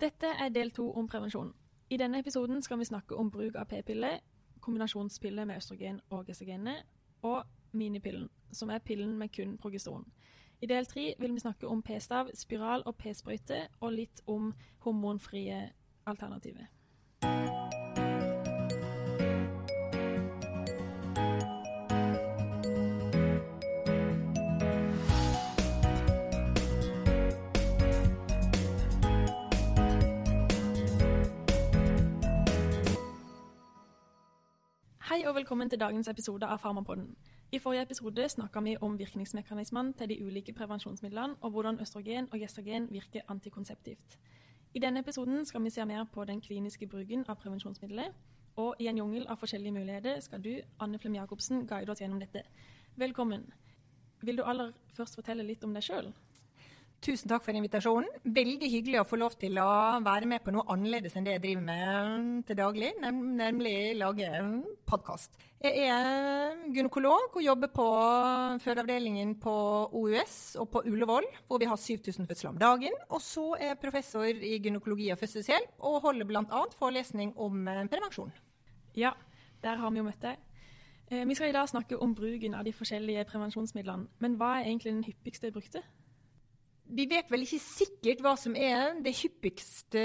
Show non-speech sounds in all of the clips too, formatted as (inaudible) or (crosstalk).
Dette er del to om prevensjon. I denne episoden skal vi snakke om bruk av p-pille, kombinasjonspille med østrogen og gestagenet, og minipillen, som er pillen med kun progesteron. I del tre vil vi snakke om p-stav, spiral og p-sprøyte, og litt om hormonfrie alternativer. Velkommen til dagens episode av Farmapodden. I forrige episode snakka vi om virkningsmekanismene til de ulike prevensjonsmidlene, og hvordan østrogen og gestagen virker antikonseptivt. I denne episoden skal vi se mer på den kliniske bruken av prevensjonsmidler. Og i en jungel av forskjellige muligheter skal du, Anne Flem Jacobsen, guide oss gjennom dette. Velkommen. Vil du aller først fortelle litt om deg sjøl? Tusen takk for invitasjonen. Veldig hyggelig å få lov til å være med på noe annerledes enn det jeg driver med til daglig, nemlig lage podkast. Jeg er gynekolog og jobber på fødeavdelingen på OUS og på Ullevål, hvor vi har 7000 fødsler om dagen. Og så er jeg professor i gynekologi og fødselshjelp og holder bl.a. forelesning om eh, prevensjon. Ja, der har vi jo møtt deg. Eh, Vi skal i dag snakke om bruken av de forskjellige prevensjonsmidlene. Men hva er egentlig den hyppigste brukte? Vi vet vel ikke sikkert hva som er det hyppigste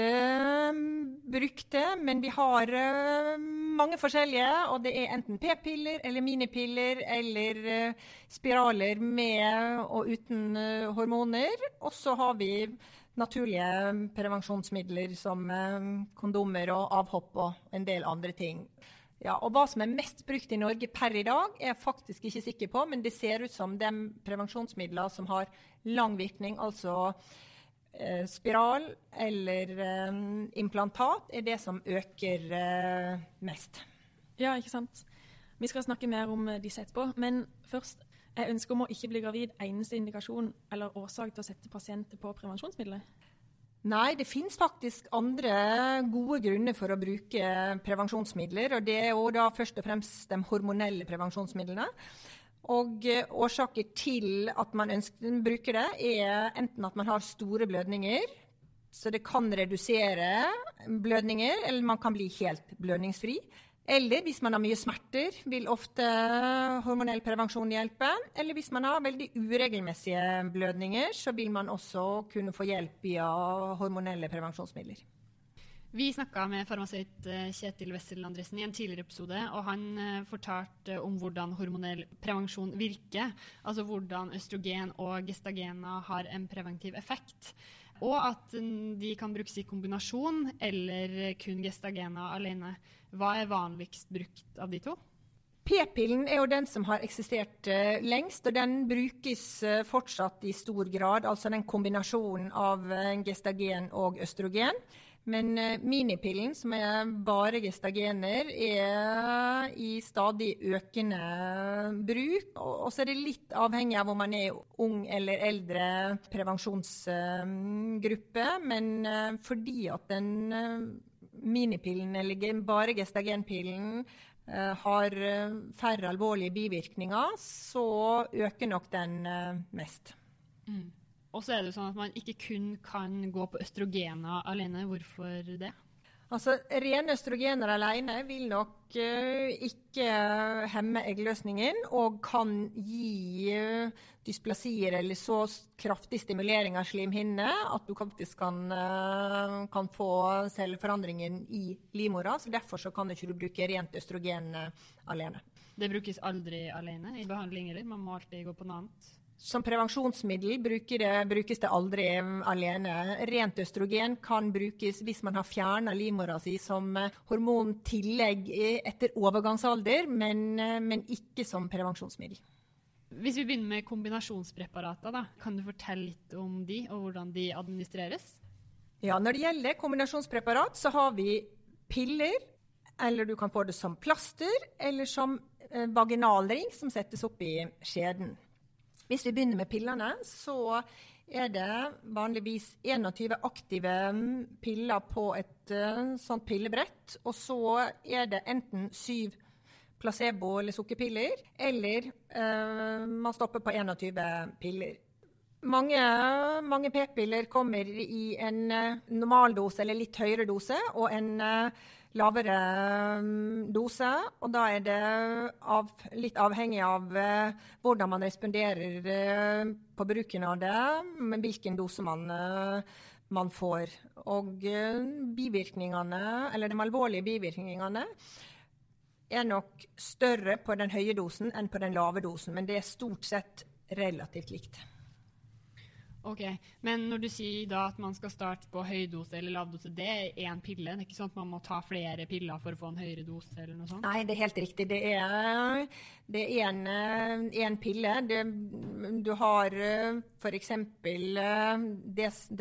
mm, brukte, men vi har eh, mange forskjellige. Og det er enten p-piller eller minipiller eller eh, spiraler med og uten eh, hormoner. Og så har vi naturlige prevensjonsmidler som eh, kondomer og avhopp og en del andre ting. Ja, og Hva som er mest brukt i Norge per i dag, er jeg faktisk ikke sikker på. Men det ser ut som de prevensjonsmidler som har lang virkning, altså eh, spiral eller eh, implantat, er det som øker eh, mest. Ja, ikke sant? Vi skal snakke mer om eh, disse etterpå. Men først, jeg ønsker om å ikke bli gravid eneste indikasjon eller årsak til å sette pasienter på prevensjonsmidler? Nei, det finnes faktisk andre gode grunner for å bruke prevensjonsmidler. og Det er jo da først og fremst de hormonelle prevensjonsmidlene. Og eh, årsaker til at man ønsker, bruker det, er enten at man har store blødninger, så det kan redusere blødninger, eller man kan bli helt blødningsfri. Eller hvis man har mye smerter, vil ofte hormonell prevensjon hjelpe. Eller hvis man har veldig uregelmessige blødninger, så vil man også kunne få hjelp via hormonelle prevensjonsmidler. Vi snakka med farmasøyt eh, Kjetil Wessel Andresen i en tidligere episode, og han eh, fortalte om hvordan hormonell prevensjon virker. Altså hvordan østrogen og gestagener har en preventiv effekt. Og at de kan brukes i kombinasjon eller kun gestagener alene. Hva er vanligst brukt av de to? P-pillen er jo den som har eksistert uh, lengst, og den brukes fortsatt i stor grad. Altså den kombinasjonen av gestagen og østrogen. Men minipillen, som er bare gestagener, er i stadig økende bruk. Og så er det litt avhengig av om man er ung eller eldre prevensjonsgruppe. Men fordi at den minipillen eller bare gestagenpillen har færre alvorlige bivirkninger, så øker nok den mest. Mm. Og så er det sånn at man ikke kun kan gå på østrogener alene. Hvorfor det? Altså, Rene østrogener alene vil nok uh, ikke hemme eggløsningen og kan gi uh, dysplasier eller så kraftig stimulering av slimhinne at du faktisk kan, uh, kan få celleforandringen i livmora. så Derfor så kan du ikke bruke rent østrogen alene. Det brukes aldri alene i behandling, eller? Man må alltid gå på noe annet? Som prevensjonsmiddel det, brukes det aldri alene. Rent østrogen kan brukes hvis man har fjerna livmora si som hormontillegg etter overgangsalder, men, men, ikke som prevensjonsmiddel. Hvis vi begynner med kombinasjonspreparater, kan du fortelle litt om de, og hvordan de administreres? Ja, Når det gjelder kombinasjonspreparat, så har vi piller, eller du kan få det som plaster, eller som vaginalring som settes opp i skjeden. Hvis vi begynner med pillene, så er det vanligvis 21 aktive piller på et uh, sånt pillebrett. Og så er det enten syv placebo- eller sukkerpiller, eller uh, man stopper på 21 piller. Mange, mange p-piller kommer i en uh, normaldose eller litt høyere dose, og en uh, lavere um, dose. Og da er det av, litt avhengig av uh, hvordan man responderer på bruken av det, med hvilken dose man, man får. Og bivirkningene, eller de alvorlige bivirkningene, er nok større på den høye dosen enn på den lave dosen, men det er stort sett relativt likt. Ok, Men når du sier da at man skal starte på høydose eller lavdose, det er én pille? Det er ikke sånn at man må ta flere piller for å få en høyere dose? eller noe sånt? Nei, det er helt riktig. Det er, det en, pille. Det, du har f.eks.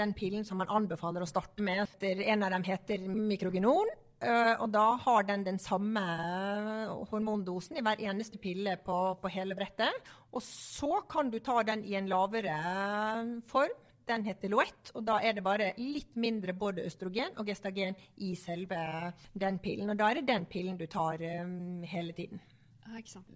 den pillen som man anbefaler å starte med. En av dem heter mikrogenon. Uh, og da har den den samme hormondosen i hver eneste pille på, på, hele brettet. Og så kan du ta den i en lavere form. Den heter Loette, og da er det bare litt mindre både østrogen og gestagen i selve den pillen. Og da er det den pillen du tar um, hele tiden.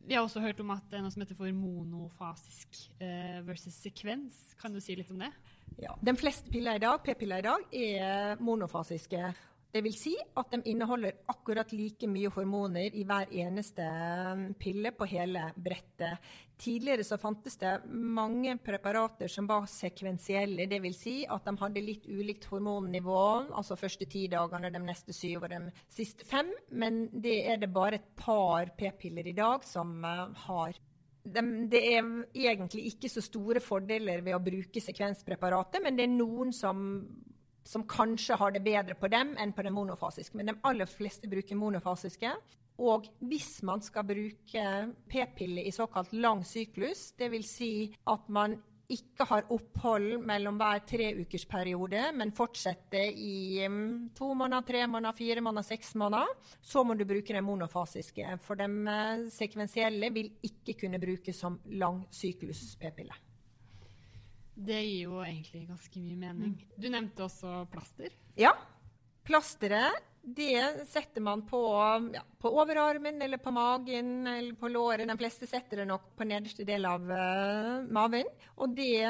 Vi har også hørt om at det er noe som heter for monofasisk uh, versus sekvens. Kan du si litt om det? Ja, De fleste piller i dag, p-piller i dag er monofasiske. Vil si at de inneholder akkurat like mye hormoner i hver eneste um, pille på hele brettet. Tidligere så fantes det mange preparater som var sekvensielle. Dvs. Si at de hadde litt ulikt hormonnivå, altså første ti dagene, de neste syv og de siste fem. Men det er det bare et par p-piller i dag som uh, har. det er egentlig ikke så store fordeler ved å bruke sekvenspreparatet, men det er noen som som kanskje har det bedre på dem enn på den monofasiske. Men de aller fleste bruker monofasiske. Og hvis man skal bruke p-piller i såkalt lang syklus, dvs. Si at man ikke har opphold mellom hver treukersperiode, men fortsetter i um, to måneder, tre måneder, fire måneder, seks måneder, så må du bruke den monofasiske. For de uh, sekvensielle vil ikke kunne brukes som lang syklus p-pille. Det gir jo egentlig ganske mye mening. Mm. Du nevnte også plaster. Ja. Plasteret det setter man på, ja, på, overarmen eller på magen eller på låret. De fleste setter det nok på nederste del av uh, maven. Og det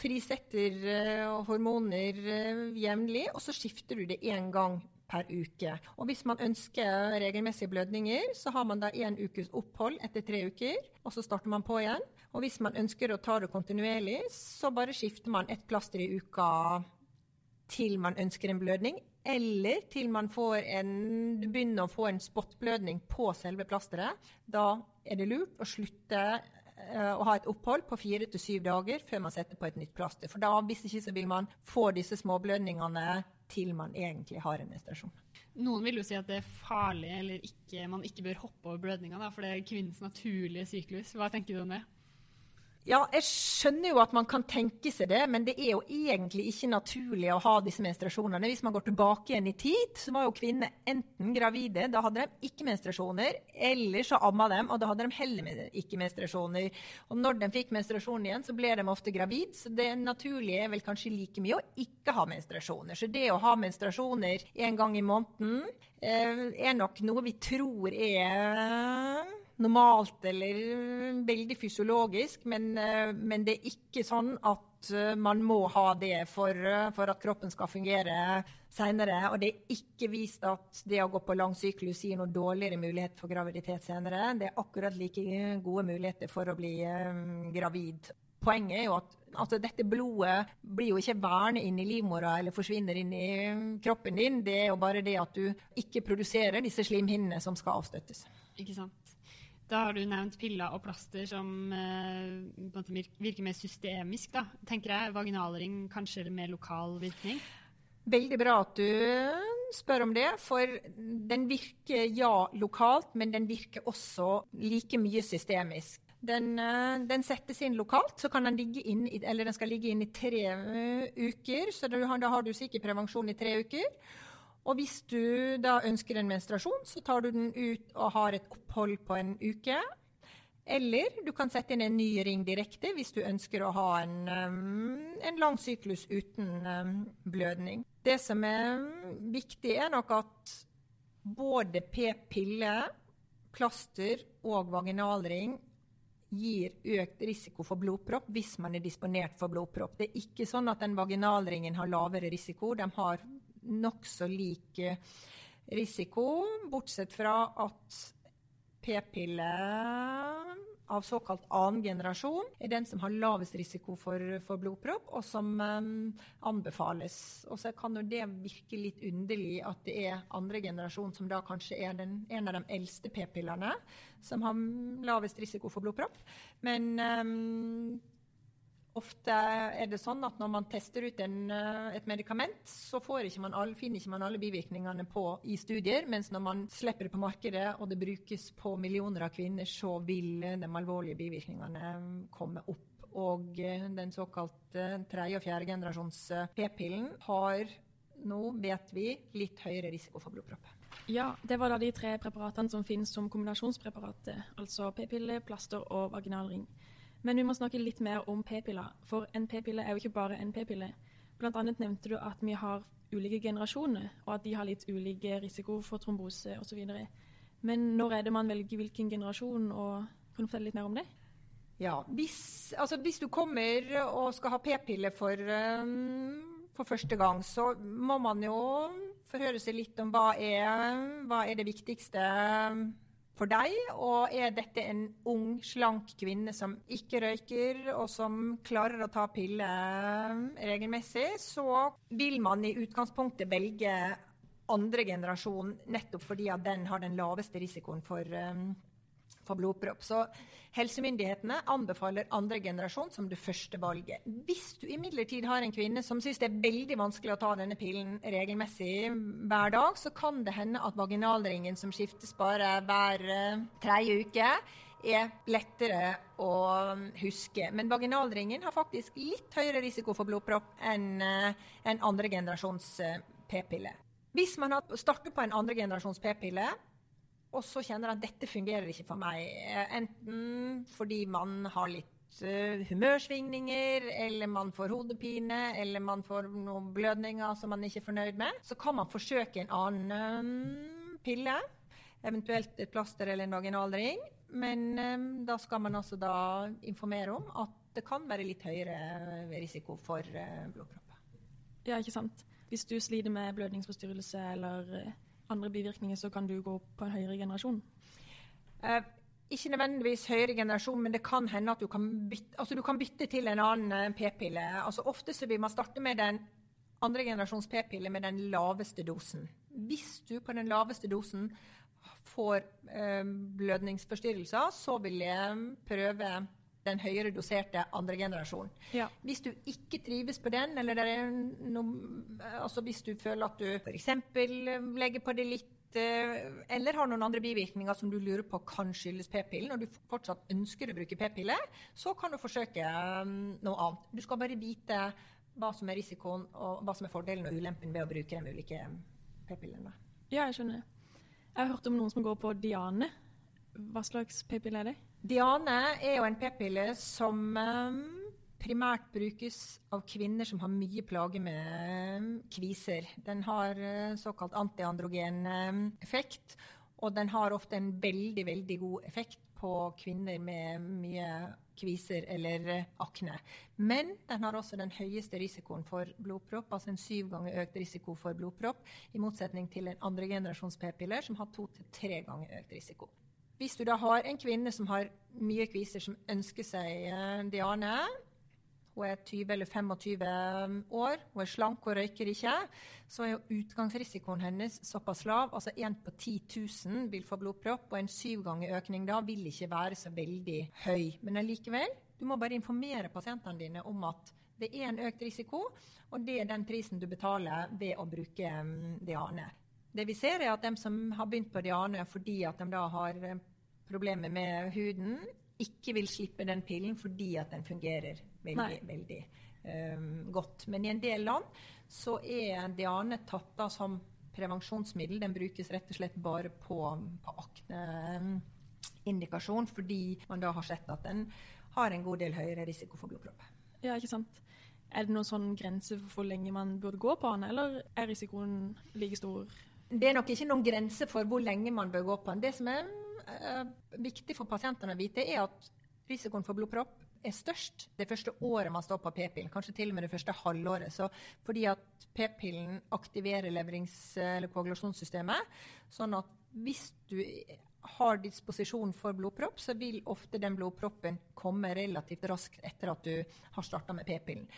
frisetter uh, hormoner uh, jevnlig, og så skifter du det én gang per uke. Og hvis man ønsker regelmessige blødninger, så har man da én ukes opphold etter tre uker, og så starter man på igjen. Og hvis man ønsker å ta det kontinuerlig, så bare skifter man et plaster i uka til man ønsker en blødning, eller til man en, begynner å få en spottblødning på selve plasteret. Da er det lurt å slutte uh, å ha et opphold på fire til syv dager før man setter på et nytt plaster. For da, hvis ikke, så vil man få disse småblødningene til man egentlig har en menstruasjon. Noen vil jo si at det er farlig, eller ikke, man ikke bør hoppe over blødninga, for det er kvinnens naturlige syklus. Hva tenker du om det? Ja, jeg skjønner jo at man kan tenke seg det, men det er jo egentlig ikke naturlig å ha disse menstruasjonene. Hvis man går tilbake igjen i tid, så var jo kvinner enten gravide, da hadde de ikke menstruasjoner, eller så amma dem, og da hadde de heller ikke menstruasjoner. Og når de fikk menstruasjon igjen, så ble de ofte gravid, så det naturlige er vel kanskje like mye å ikke ha menstruasjoner. Så det å ha menstruasjoner en gang i måneden eh, er nok noe vi tror er normalt eller veldig fysiologisk, men, eh, men, det er ikke sånn at eh, man må ha det for, eh, for at kroppen skal fungere senere. Og det er ikke vist at det å gå på lang syklus gir noe dårligere mulighet for graviditet senere. Det er akkurat like gode muligheter for å bli um, gravid. Poenget er jo at altså, dette blodet blir jo ikke værende inn i livmora eller forsvinner inn i kroppen din. Det er jo bare det at du ikke produserer disse slimhinnene som skal avstøttes. Ikke sant. Da har du nevnt piller og plaster som eh, virker mer systemisk. Da. Tenker jeg Vaginalring kanskje mer lokal virkning? Veldig bra at du spør om det. For den virker ja lokalt, men den virker også like mye systemisk. Den, eh, den, settes inn lokalt, så kan den ligge inn eller den skal ligge inn i tre uker. Så da har du sikker prevensjon i tre uker. Og hvis du da ønsker en menstruasjon, så tar du den ut og har et opphold på en uke. Eller du kan sette inn en ny ring direkte hvis du ønsker å ha en, um, en lang syklus uten um, blødning. Det som er viktig, er nok at både p-pille, plaster og vaginalring gir økt risiko for blodpropp hvis man er disponert for blodpropp. Det er ikke sånn at den vaginalringen har lavere risiko. De har nokså lik eh, risiko, bortsett fra at p-pille av såkalt annen generasjon er den som har lavest risiko for, for blodpropp, og som um, anbefales. Og så kan det virke litt underlig at det er andre generasjon som da kanskje er den, en av de eldste p-pillene som har lavest risiko for blodpropp. Men um, Ofte er det sånn at når man tester ut en, eh, et medikament, så ikke alle, finner ikke man alle bivirkningene på i studier, mens når man slipper det på markedet og det brukes på millioner av kvinner, så vil de alvorlige bivirkningene komme opp. Og eh, den såkalte tredje- og fjerde generasjons eh, p-pillen har nå, vet vi, litt høyere risiko for blodpropp. Ja, det var da de tre preparatene som finnes som kombinasjonspreparater, altså p-pille, plaster og vaginalring. Men vi må snakke litt mer om p-piller, for en p-pille er jo ikke bare en p-pille. Blant annet nevnte du at vi har ulike generasjoner, og at de har litt ulike risiko for trombose osv. Men når er det man velger hvilken generasjon, og kan du fortelle litt mer om det? Ja, hvis, altså hvis du kommer og skal ha p-pille for, um, for, første gang, så må man jo forhøre seg litt om hva er, hva er det viktigste for deg? Og er dette en ung, slank kvinne som ikke røyker, og som klarer å ta piller regelmessig, så vil man i utgangspunktet velge andre generasjon nettopp fordi at den har den laveste risikoen for um, for blodpropp. Så helsemyndighetene anbefaler andre generasjon som det første valget. Hvis du imidlertid har en kvinne som syns det er veldig vanskelig å ta denne pillen regelmessig hver dag, så kan det hende at vaginalringen som skiftes bare hver uh, tredje uke, er lettere å huske. Men vaginalringen har faktisk litt høyere risiko for blodpropp enn uh, en andre generasjons uh, p-pille. Hvis man starter på en andre generasjons p-pille, og så kjenner at dette fungerer ikke for meg. Enten fordi man har litt uh, humørsvingninger, eller man får hodepine, eller man får noen blødninger som man ikke er fornøyd med. Så kan man forsøke en annen pille. Eventuelt et plaster eller en vaginalring. Men um, da skal man altså da informere om at det kan være litt høyere risiko for uh, blodpropp. Ja, ikke sant. Hvis du sliter med blødningsforstyrrelse eller andre bivirkninger, så kan du gå på en høyere generasjon? Eh, ikke nødvendigvis høyere generasjon, men det kan hende at du kan bytte, altså du kan bytte til en annen eh, p-pille. Altså Ofte så vil man starte med den andre generasjons p-pille med den laveste dosen. Hvis du på den laveste dosen får eh, blødningsforstyrrelser, så vil jeg prøve den høyere doserte andre generasjon. Ja. Hvis du ikke trives på den, eller noe, altså hvis du føler at du f.eks. legger på det litt eh, eller har noen andre bivirkninger som du lurer på kan skyldes p-pillen, og du fortsatt ønsker å bruke p-pille, så kan du forsøke um, noe annet. Du skal bare vite hva som er risikoen og hva som er fordelen og ulempen ved å bruke de ulike p-pillene. Ja, jeg skjønner. Jeg har hørt om noen som går på Diane. Hva slags p-pille er det? Diane er jo en p-pille som um, primært brukes av kvinner som har mye plager med um, kviser. Den har uh, såkalt antiandrogen um, effekt, og den har ofte en veldig, veldig god effekt på kvinner med mye kviser eller uh, akne. Men den har også den høyeste risikoen for blodpropp, altså en syv ganger økt risiko for blodpropp, i motsetning til en andre generasjons p-piller som har to til tre ganger økt risiko. Hvis du da har en kvinne som har mye kviser, som ønsker seg eh, Diane Hun er 20 eller 25 um, år, hun er slank og røyker ikke. Så er jo utgangsrisikoen hennes såpass lav. Altså én på 10 000 vil få blodpropp, og en syv ganger økning da vil ikke være så veldig høy. Men allikevel, du må bare informere pasientene dine om at det er en økt risiko, og det er den prisen du betaler ved å bruke um, Diane. Det vi ser, er at de som har begynt på Diane fordi at de da har eh, problemer med huden, ikke vil slippe den pillen fordi at den fungerer veldig, veldig um, godt. Men i en del land så er Diane tatt av som prevensjonsmiddel. Den brukes rett og slett bare på, på akneindikasjon, fordi man da har sett at den har en god del høyere risiko for blodpropp. Ja, ikke sant. Er det noen sånn grense for hvor lenge man burde gå på den, eller er risikoen like stor? Det er nok ikke noen grense for hvor lenge man bør gå på den. Det som er uh, viktig for pasientene å vite, er at risikoen for blodpropp er størst det første året man står på p-pillen, kanskje til og med det første halvåret. Så fordi at p-pillen aktiverer leverings- eller koagulasjonssystemet, sånn at hvis du har disposisjon for blodpropp, så vil ofte den blodproppen komme relativt raskt etter at du har starta med p-pillen.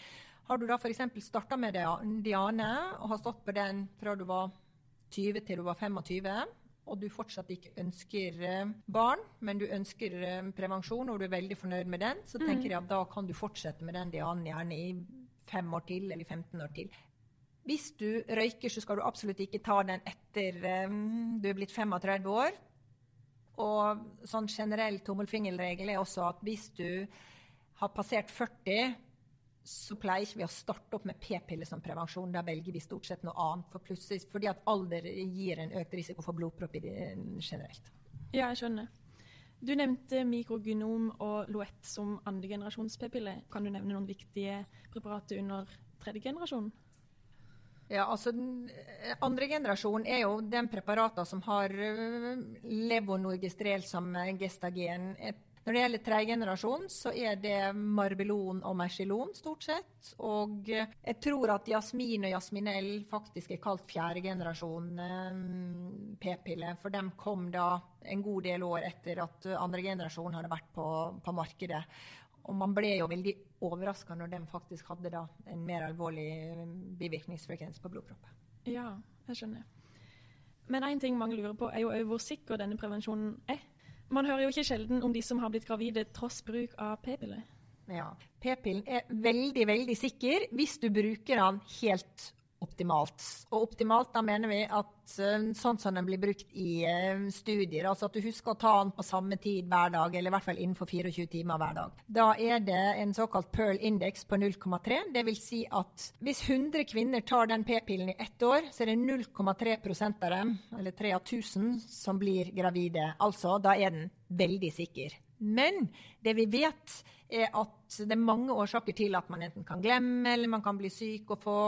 Har du da f.eks. starta med Diane og har stått på den fra du var 20 til du var 25, og du fortsatt ikke ønsker eh, barn, men du ønsker eh, prevensjon, og du er veldig fornøyd med den, så tenker mm. jeg at da kan du fortsette med den Dianen gjerne i fem år til, eller 15 år til. Hvis du røyker, så skal du absolutt ikke ta den etter um, du er blitt 35 år. Og sånn generell tommelfingerregel er også at hvis du har passert 40, så pleier ikke vi å starte opp med p-piller som prevensjon. Da velger vi stort sett noe annet. For plutselig, fordi at alder gir en økt risiko for blodpropp generelt. Ja, jeg skjønner. Du nevnte mikrogynom og Loett som andregenerasjons p-piller. Kan du nevne noen viktige preparater under tredje generasjon? Ja, altså Andre generasjon er jo den preparatene som har øh, levonorgestrel som gestagen. Et når det gjelder tredjegenerasjon, så er det Marbelon og Mercilon stort sett. Og jeg tror at Jasmin og Jasminell faktisk er kalt fjerdegenerasjon eh, p-piller. For de kom da en god del år etter at andre generasjon hadde vært på, på markedet. Og man ble jo veldig overraska når de faktisk hadde da en mer alvorlig bivirkningsfrekvens på blodproppen. Ja, jeg skjønner. Men én ting mange lurer på, er jo hvor sikker denne prevensjonen er. Man hører jo ikke sjelden om de som har blitt gravide tross bruk av p-piller. Ja, P-pillen er veldig, veldig sikker hvis du bruker den helt optimalt. Og optimalt da mener vi at uh, sånn som den blir brukt i uh, studier, altså at du husker å ta den på samme tid hver dag, eller i hvert fall innenfor 24 timer hver dag. Da er det en såkalt Pearl Index på 0,3. Det vil si at hvis 100 kvinner tar den p-pillen i ett år, så er det 0,3% av dem, eller 3 av 1000, som blir gravide. Altså, da er den veldig sikker. Men det vi vet, er at det er mange årsaker til at man enten kan glemme, eller man kan bli syk og få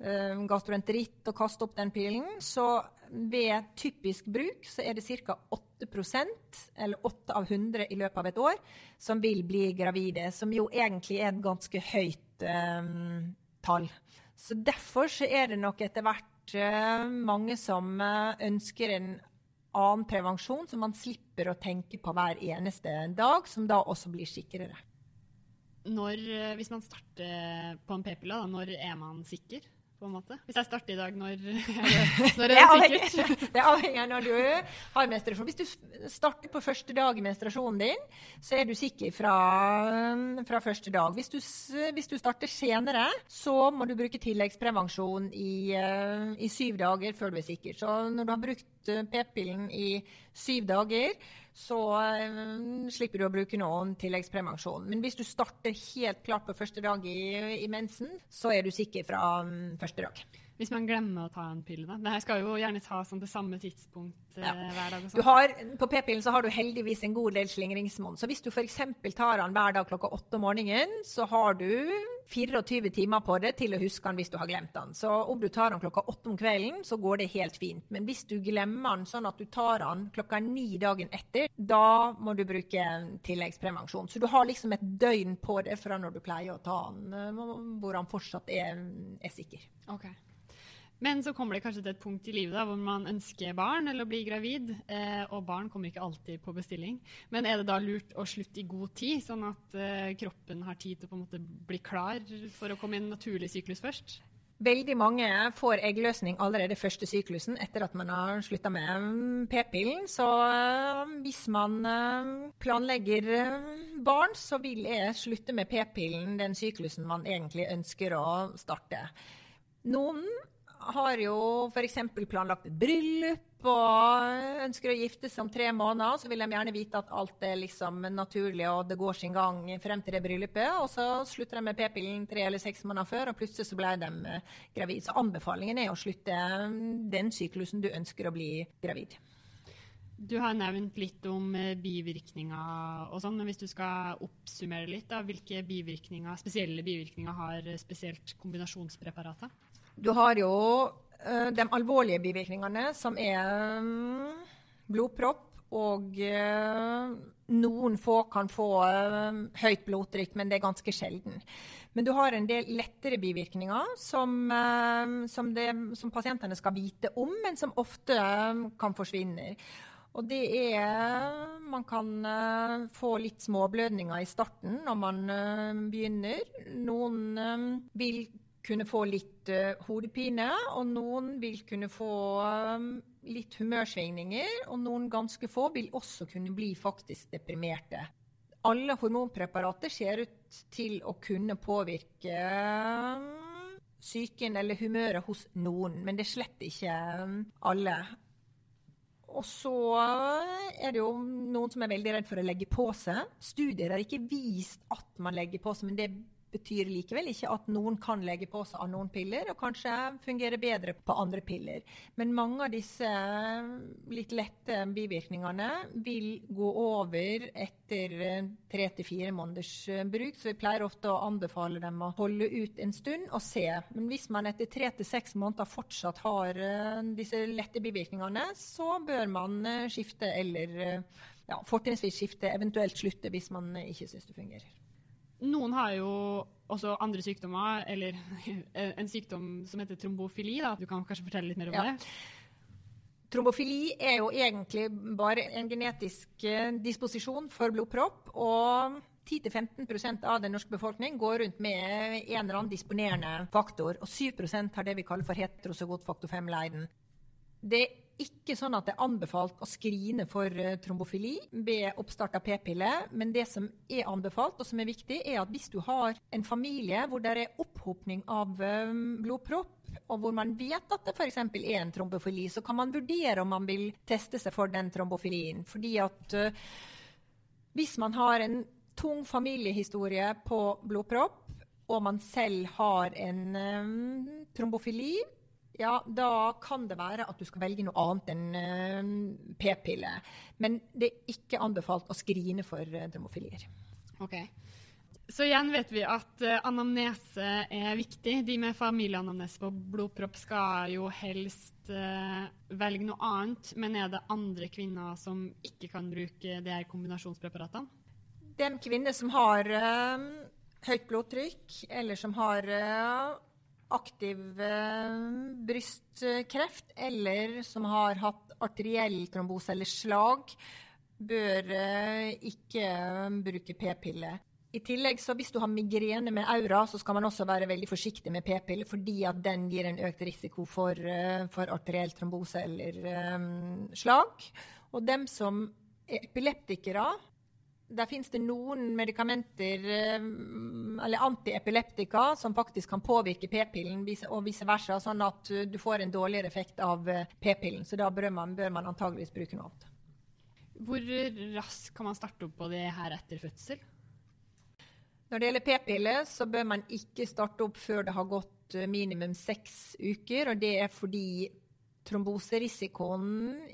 gastroenteritt og kaste opp den pilen, Så ved typisk bruk så er det ca. 8% eller 8 av 100 i løpet av et år, som vil bli gravide. Som jo egentlig er et ganske høyt um, tall. Så derfor så er det nok etter hvert uh, mange som uh, ønsker en annen prevensjon som man slipper å tenke på hver eneste dag, som da også blir sikrere. Når, hvis man starter på en p-pille, når er man sikker? På en måte? Hvis jeg starter i dag, når, (laughs) når (laughs) er det sikkert? (laughs) Det avhenger, av når du har menstruasjon. Hvis du starter på første dag i menstruasjonen din, så er du sikker fra, fra første dag. Hvis du, hvis du, starter senere, så må du bruke tilleggsprevensjon i, eh, i syv dager før du er sikker. Så når du har brukt eh, p-pillen i syv dager, så uh, slipper du å bruke noen tilleggsprevensjon. Men hvis du starter helt klart på første dag i, i mensen, så er du sikker fra um, første dag. Hvis man glemmer å ta en pille, da? Det her skal jo gjerne tas sånn til samme tidspunkt eh, ja. hver dag. Sånn. Har, på p-pillen så har du heldigvis en god del slingringsmonn. Så hvis du f.eks. tar den hver dag klokka åtte om morgenen, så har du 24 timer på det til å huske den hvis du har glemt den. Så om du tar den klokka åtte om kvelden, så går det helt fint. Men hvis du glemmer den sånn at du tar den klokka ni dagen etter, da må du bruke tilleggsprevensjon. Så du har liksom et døgn på det fra når du pleier å ta den, eh, hvor han fortsatt er, er sikker. Okay. Men så kommer det kanskje til et punkt i livet da, hvor man ønsker barn eller å bli gravid. Eh, og barn kommer ikke alltid på bestilling. Men er det da lurt å slutte i god tid, sånn at eh, kroppen har tid til å på en måte bli klar for å komme i en naturlig syklus først? Veldig mange får eggløsning allerede første syklusen etter at man har slutta med mm, p-pillen. Så øh, hvis man øh, planlegger øh, barn, så vil jeg slutte med p-pillen den syklusen man egentlig ønsker å starte. Noen har jo f.eks. planlagt et bryllup og ønsker å gifte seg om tre måneder, så vil de gjerne vite at alt er liksom naturlig og det går sin gang frem til det bryllupet. Og så slutter de med p-pillen tre eller seks måneder før, og plutselig så ble de eh, gravid. Så anbefalingen er å slutte mm, den syklusen du ønsker å bli gravid. Du har nevnt litt om eh, bivirkninger og sånn, men hvis du skal oppsummere litt, da, hvilke bivirkninger, spesielle bivirkninger har spesielt kombinasjonspreparater? Du har jo uh, de alvorlige bivirkningene, som er um, blodpropp Og eh, noen få kan få eh, høyt blodtrykk, men det er ganske sjelden. Men du har en del lettere bivirkninger som, eh, som, det, som pasientene skal vite om, men som ofte eh, kan forsvinne. Og det er Man kan uh, få litt små blødninger i starten når man uh, begynner. Noen um, vil kunne få litt hodepine, og noen vil kunne få litt humørsvingninger. Og noen ganske få vil også kunne bli faktisk deprimerte. Alle hormonpreparater ser ut til å kunne påvirke psyken eller humøret hos noen, men det er slett ikke alle. Og så er det jo noen som er veldig redd for å legge på seg. Studier har ikke vist at man legger på seg, men det betyr likevel ikke at noen kan legge på seg av noen piller, og kanskje fungere bedre på andre piller. Men mange av disse litt lette bivirkningene vil gå over etter tre til fire måneders bruk, så vi pleier ofte å anbefale dem å holde ut en stund og se. Men hvis man etter tre til seks måneder fortsatt har eh, disse lette bivirkningene, så bør man eh, skifte eller eh, ja, fortrinnsvis skifte, eventuelt slutte hvis man ikke syns det fungerer. Noen har jo også andre sykdommer, eller (laughs) en sykdom som heter trombofili. Da. Du kan kanskje fortelle litt mer om ja. det? Trombofili er jo egentlig bare en genetisk eh, disposisjon for blodpropp. Og 10-15% av den norske befolkning går rundt med en eller annen disponerende faktor. Og 7% har det vi kaller for heterozygot faktor 5-leiden. Det er ikke sånn at det er anbefalt å skrine for eh, trombofili ved oppstart av p-pille, men det som er anbefalt, og som er viktig, er at hvis du har en familie hvor det er opphopning av eh, blodpropp, og hvor man vet at det f.eks. er en trombofili, så kan man vurdere om man vil teste seg for den trombofilien. Fordi at uh, hvis man har en tung familiehistorie på blodpropp, og man selv har en trombofili, ja, da kan det være at du skal velge noe annet enn uh, p-pille. Men det er ikke anbefalt å skrine for uh, dromofilier. Ok. Så igjen vet vi at uh, anamnese er viktig. De med familieanamnese på blodpropp skal jo helst velge noe annet. Men er det andre kvinner som ikke kan bruke de her kombinasjonspreparatene? De kvinner som har høyt blodtrykk, eller som har aktiv eh, brystkreft, eller som har hatt arteriell trombose eller slag, bør eh, ikke bruke p-pille. I tillegg, så Hvis du har migrene med aura, så skal man også være veldig forsiktig med p-pille, fordi at den gir en økt risiko for, eh, for arteriell trombose eller um, slag. Og dem som er epileptikere, der finnes det noen medikamenter, eh, eller antiepileptika, som faktisk kan påvirke p-pillen, og vice versa, sånn at du får en dårligere effekt av eh, p-pillen. Så da bør man, bør man antageligvis bruke noe annet. Hvor raskt kan man starte opp på det her etter fødsel? Når det gjelder p-piller, så bør man ikke starte opp før det har gått eh, minimum seks uker. og Det er fordi tromboserisikoen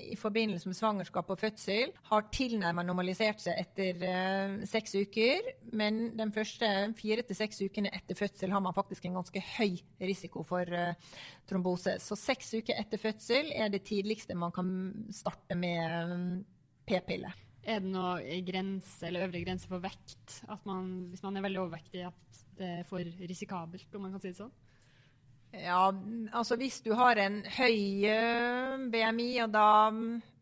i forbindelse med svangerskap og fødsel har tilnærmet normalisert seg etter uh, seks uker. Men de første fire til seks ukene etter fødsel har man faktisk en ganske høy risiko for uh, trombose. Så seks uker etter fødsel er det tidligste man kan starte med um, p-pille. Er det noe grense eller øvre grense for vekt? Man, hvis man er veldig overvektig, at det er for risikabelt, om man kan si det sånn? Ja, altså hvis du har en høy eh, BMI, og da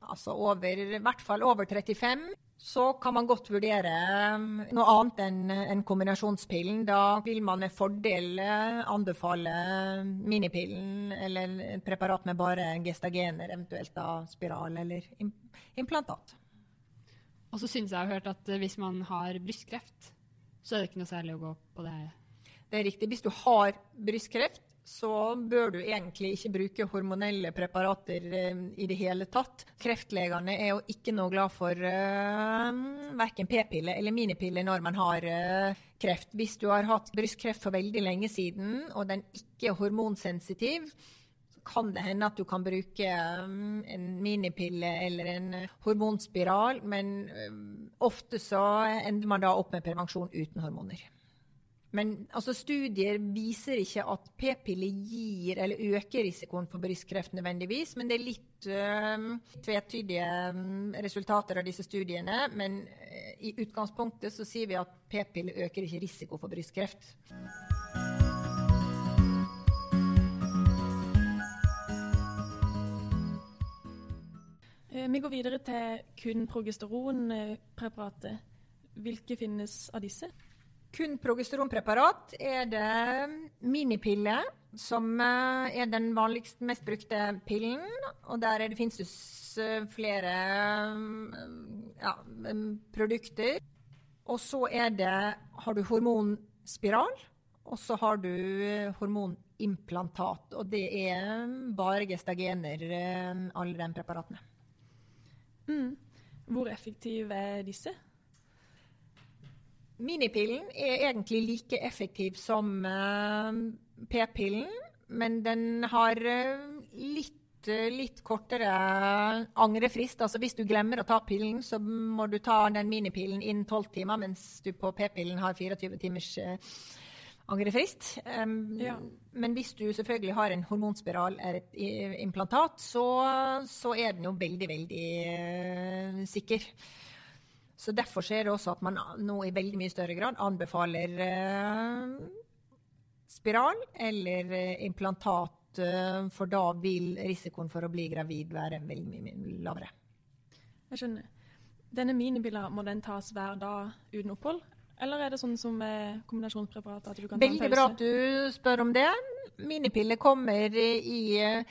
altså over, i hvert fall over 35, så kan man godt vurdere eh, noe annet enn en kombinasjonspillen. Da vil man med fordel eh, anbefale minipillen eller et preparat med bare gestagener, eventuelt da spiral eller implantat. Og så syns jeg jeg har hørt at hvis man har brystkreft, så er det ikke noe særlig å gå på det her. Det er riktig. Hvis du har brystkreft, så bør du egentlig ikke bruke hormonelle preparater eh, i det hele tatt. Kreftlegene er jo ikke noe glad for uh, verken p-pille eller minipille når man har uh, kreft. Hvis du har hatt brystkreft for veldig lenge siden, og den ikke er hormonsensitiv, kan det hende at du kan bruke en minipille eller en hormonspiral, men ofte så ender man da opp med prevensjon uten hormoner. Men altså, studier viser ikke at p-piller gir eller øker risikoen for brystkreft nødvendigvis. Men det er litt øh, tvetydige øh, resultater av disse studiene. Men øh, i utgangspunktet så sier vi at p-piller øker ikke risiko for brystkreft. Eh, vi går videre til kun progesteronpreparatet. Hvilke finnes av disse? Kun progesteronpreparat er det minipille, som eh, er den vanligst mest brukte pillen. Og der det, finnes det eh, flere ja, produkter. Og så er det har du hormonspiral, og så har du hormonimplantat. Og det er bare gestagener, alle de preparatene. Mm. Hvor effektive er disse? Minipillen er egentlig like effektiv som uh, p-pillen, men den har uh, litt, uh, litt, kortere angrefrist. Altså hvis du glemmer å ta pillen, så må du ta den minipillen innen 12 timer, mens du på p-pillen har 24 timers angrefrist. Ja. Men hvis du selvfølgelig har en hormonspiral eller et implantat, så, så er den jo veldig, veldig sikker. Så Derfor er det også at man nå i veldig mye større grad anbefaler eh, spiral eller uh, implantat, for da vil risikoen for å bli gravid være veldig mye lavere. Jeg skjønner. Denne minibilla, må den tas hver dag uten opphold? Eller er det sånn som med kombinasjonspreparater? at du kan Veldig bra at du spør om det. Minipiller kommer i Eh,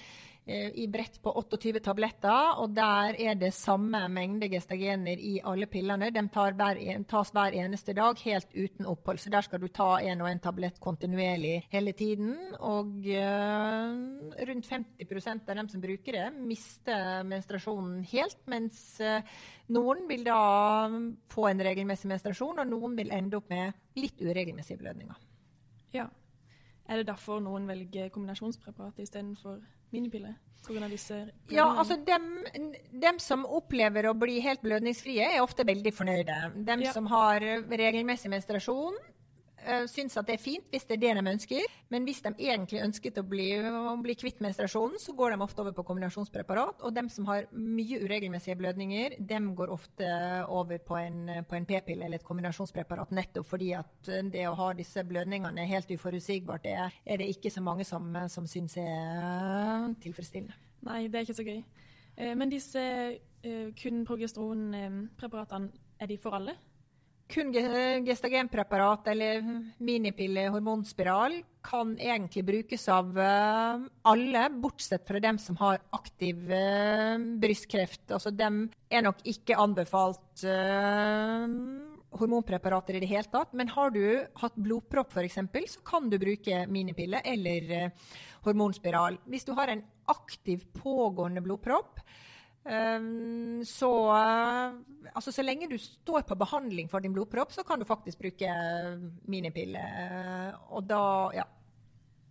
i brett på 28 tabletter, og der er det samme mengde gestagener i alle pillene. De hver, tas hver eneste dag, helt uten opphold. Så der skal du ta en og en tablett kontinuerlig hele tiden. Og uh, rundt 50% av dem som bruker det, mister menstruasjonen helt, mens uh, noen vil da få en regelmessig menstruasjon, og noen vil ende opp med litt uregelmessige blødninger. Ja. Er det derfor noen velger kombinasjonspreparat istedenfor minipiller? Ja, altså dem, dem, som opplever å bli helt blødningsfrie, er ofte veldig fornøyde. Dem ja. som har regelmessig menstruasjon, uh, syns at det er fint hvis det er det de ønsker. Men hvis de egentlig ønsket å bli, å bli kvitt menstruasjonen, så går de ofte over på kombinasjonspreparat. Og dem som har mye uregelmessige blødninger, dem går ofte over på en, en p-pille eller et kombinasjonspreparat, nettopp fordi at det å ha disse blødningene helt uforutsigbart, det er det ikke så mange som, som syns er tilfredsstillende. Nei, det er ikke så gøy. Eh, men disse eh, kun progesteronpreparatene, er de for alle? Kun gestagenpreparat eller minipille hormonspiral kan egentlig brukes av uh, alle, bortsett fra dem som har aktiv uh, brystkreft. Altså, dem er nok ikke anbefalt uh, hormonpreparater i det hele tatt. Men har du hatt blodpropp f.eks., så kan du bruke minipille eller hormonspiral. Hvis du har en aktiv pågående blodpropp, så uh, altså, så lenge du står på behandling for din blodpropp, så kan du faktisk bruke minipille. og da, ja.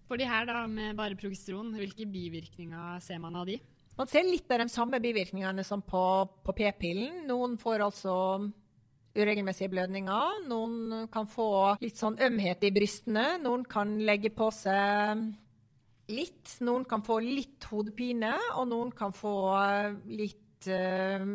For de her da, med bare progesteron, hvilke bivirkninger ser man av de? Man ser litt av de samme bivirkningene som på, på p-pillen. Noen får altså uregelmessige blødninger. Noen kan få litt sånn ømhet i brystene. Noen kan legge på seg litt. Noen kan få litt hodepine, og noen kan få eh, litt uh,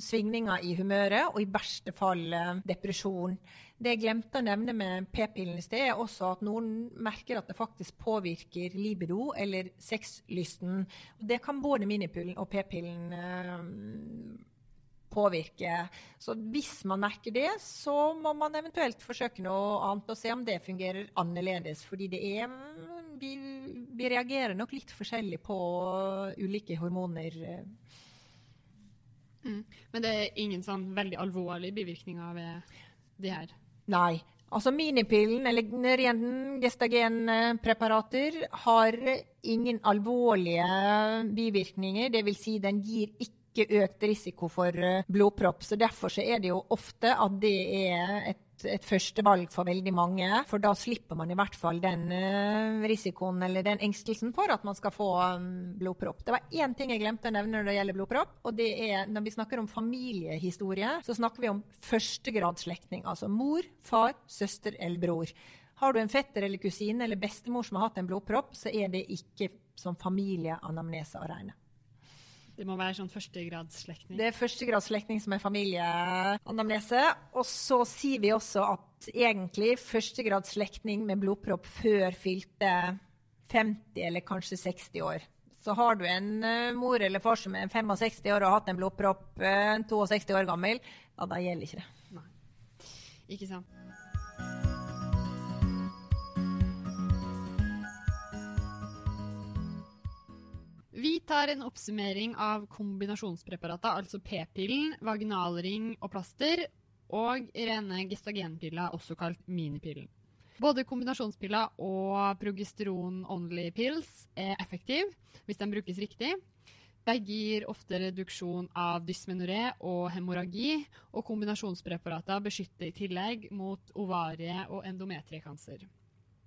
svingninger i humøret, og i verste fall uh, depresjon. Det jeg glemte å nevne med p-pillen i sted, er også at noen merker at det faktisk påvirker libido eller sexlysten. Det kan både minipillen og p-pillen uh, påvirke. Så hvis man merker det, så må man eventuelt forsøke noe annet og se om det fungerer annerledes. Fordi det er vi, vi reagerer nok litt forskjellig på ulike hormoner. Mm. Men det er ingen sånn veldig alvorlige bivirkninger ved de her? Nei. Altså Minipillen eller ren gestagenpreparater har ingen alvorlige bivirkninger. Dvs. Si den gir ikke økt risiko for blodpropp. så Derfor så er det jo ofte at det er et et førstevalg for veldig mange. For da slipper man i hvert fall den uh, risikoen eller den engstelsen for at man skal få um, blodpropp. Det var én ting jeg glemte å nevne når det gjelder blodpropp. og det er Når vi snakker om familiehistorie, så snakker vi om førstegradsslektning. Altså mor, far, søster eller bror. Har du en fetter eller kusine eller bestemor som har hatt en blodpropp, så er det ikke som familieanamnese å regne. Det må være sånn førstegradsslektning? Det er førstegradsslektning som er familieanamnese. Og så sier vi også at egentlig førstegradsslektning med blodpropp før fylte 50 eller kanskje 60 år. Så har du en uh, mor eller far som er 65 år og har hatt en blodpropp uh, 62 år gammel, ja, da gjelder ikke det. Nei. Ikke sant. Vi tar en oppsummering av kombinasjonspreparater, altså p-pillen, vaginalring og plaster, og rene gestagenpilla, også kalt minipillen. Både kombinasjonspilla og progesteron-only pills er effektive hvis de brukes riktig. Begge gir ofte reduksjon av dysmenoré og hemorragi, og kombinasjonspreparater beskytter i tillegg mot ovarie- og endometriekancer.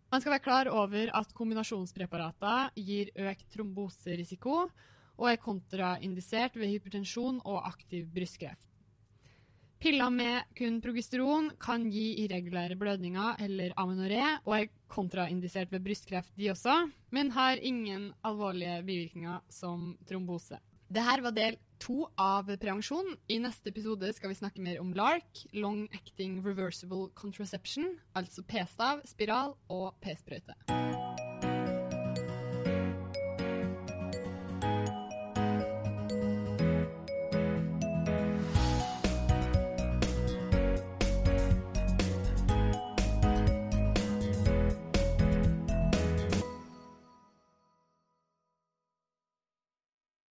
Man skal være klar over at kombinasjonspreparater gir økt tromboserisiko og er kontraindisert ved hypertensjon og aktiv brystkreft. Piller med kun progesteron kan gi irregulære blødninger eller aminoré, og er kontraindisert ved brystkreft, de også, men har ingen alvorlige bivirkninger som trombose. Dette var del to av prevensjon. I neste episode skal vi snakke mer om LARC, Long Acting Reversible Contraception, altså p-stav, spiral og p-sprøyte.